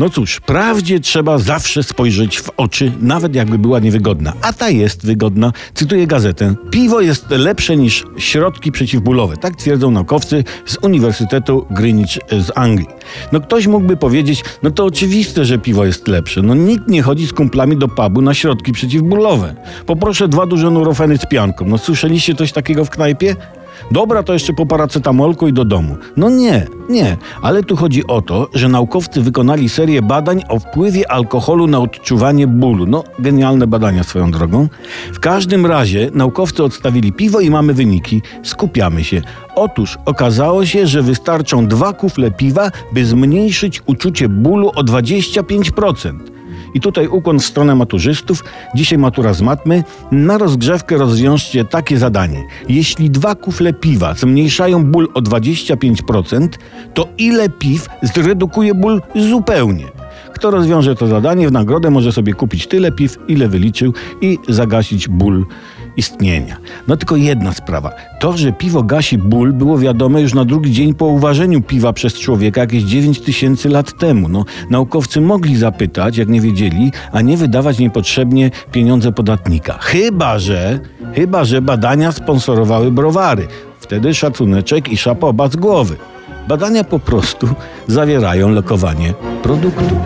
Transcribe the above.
No cóż, prawdzie trzeba zawsze spojrzeć w oczy, nawet jakby była niewygodna. A ta jest wygodna. Cytuję gazetę. Piwo jest lepsze niż środki przeciwbólowe. Tak twierdzą naukowcy z Uniwersytetu Greenwich z Anglii. No ktoś mógłby powiedzieć, no to oczywiste, że piwo jest lepsze. No nikt nie chodzi z kumplami do pubu na środki przeciwbólowe. Poproszę dwa duże nurofeny z pianką. No słyszeliście coś takiego w knajpie? Dobra, to jeszcze po paracetamolku i do domu. No nie, nie, ale tu chodzi o to, że naukowcy wykonali serię badań o wpływie alkoholu na odczuwanie bólu. No, genialne badania swoją drogą. W każdym razie naukowcy odstawili piwo i mamy wyniki. Skupiamy się. Otóż okazało się, że wystarczą dwa kufle piwa, by zmniejszyć uczucie bólu o 25%. I tutaj ukłon w stronę maturzystów. Dzisiaj matura z matmy. Na rozgrzewkę rozwiążcie takie zadanie. Jeśli dwa kufle piwa zmniejszają ból o 25%, to ile piw zredukuje ból zupełnie? Kto rozwiąże to zadanie, w nagrodę może sobie kupić tyle piw, ile wyliczył i zagasić ból istnienia. No tylko jedna sprawa. To, że piwo gasi ból, było wiadome już na drugi dzień po uważeniu piwa przez człowieka jakieś 9 tysięcy lat temu. No, naukowcy mogli zapytać, jak nie wiedzieli, a nie wydawać niepotrzebnie pieniądze podatnika. Chyba, że, chyba, że badania sponsorowały browary. Wtedy szacuneczek i szapoba z głowy. Badania po prostu zawierają lokowanie produktu.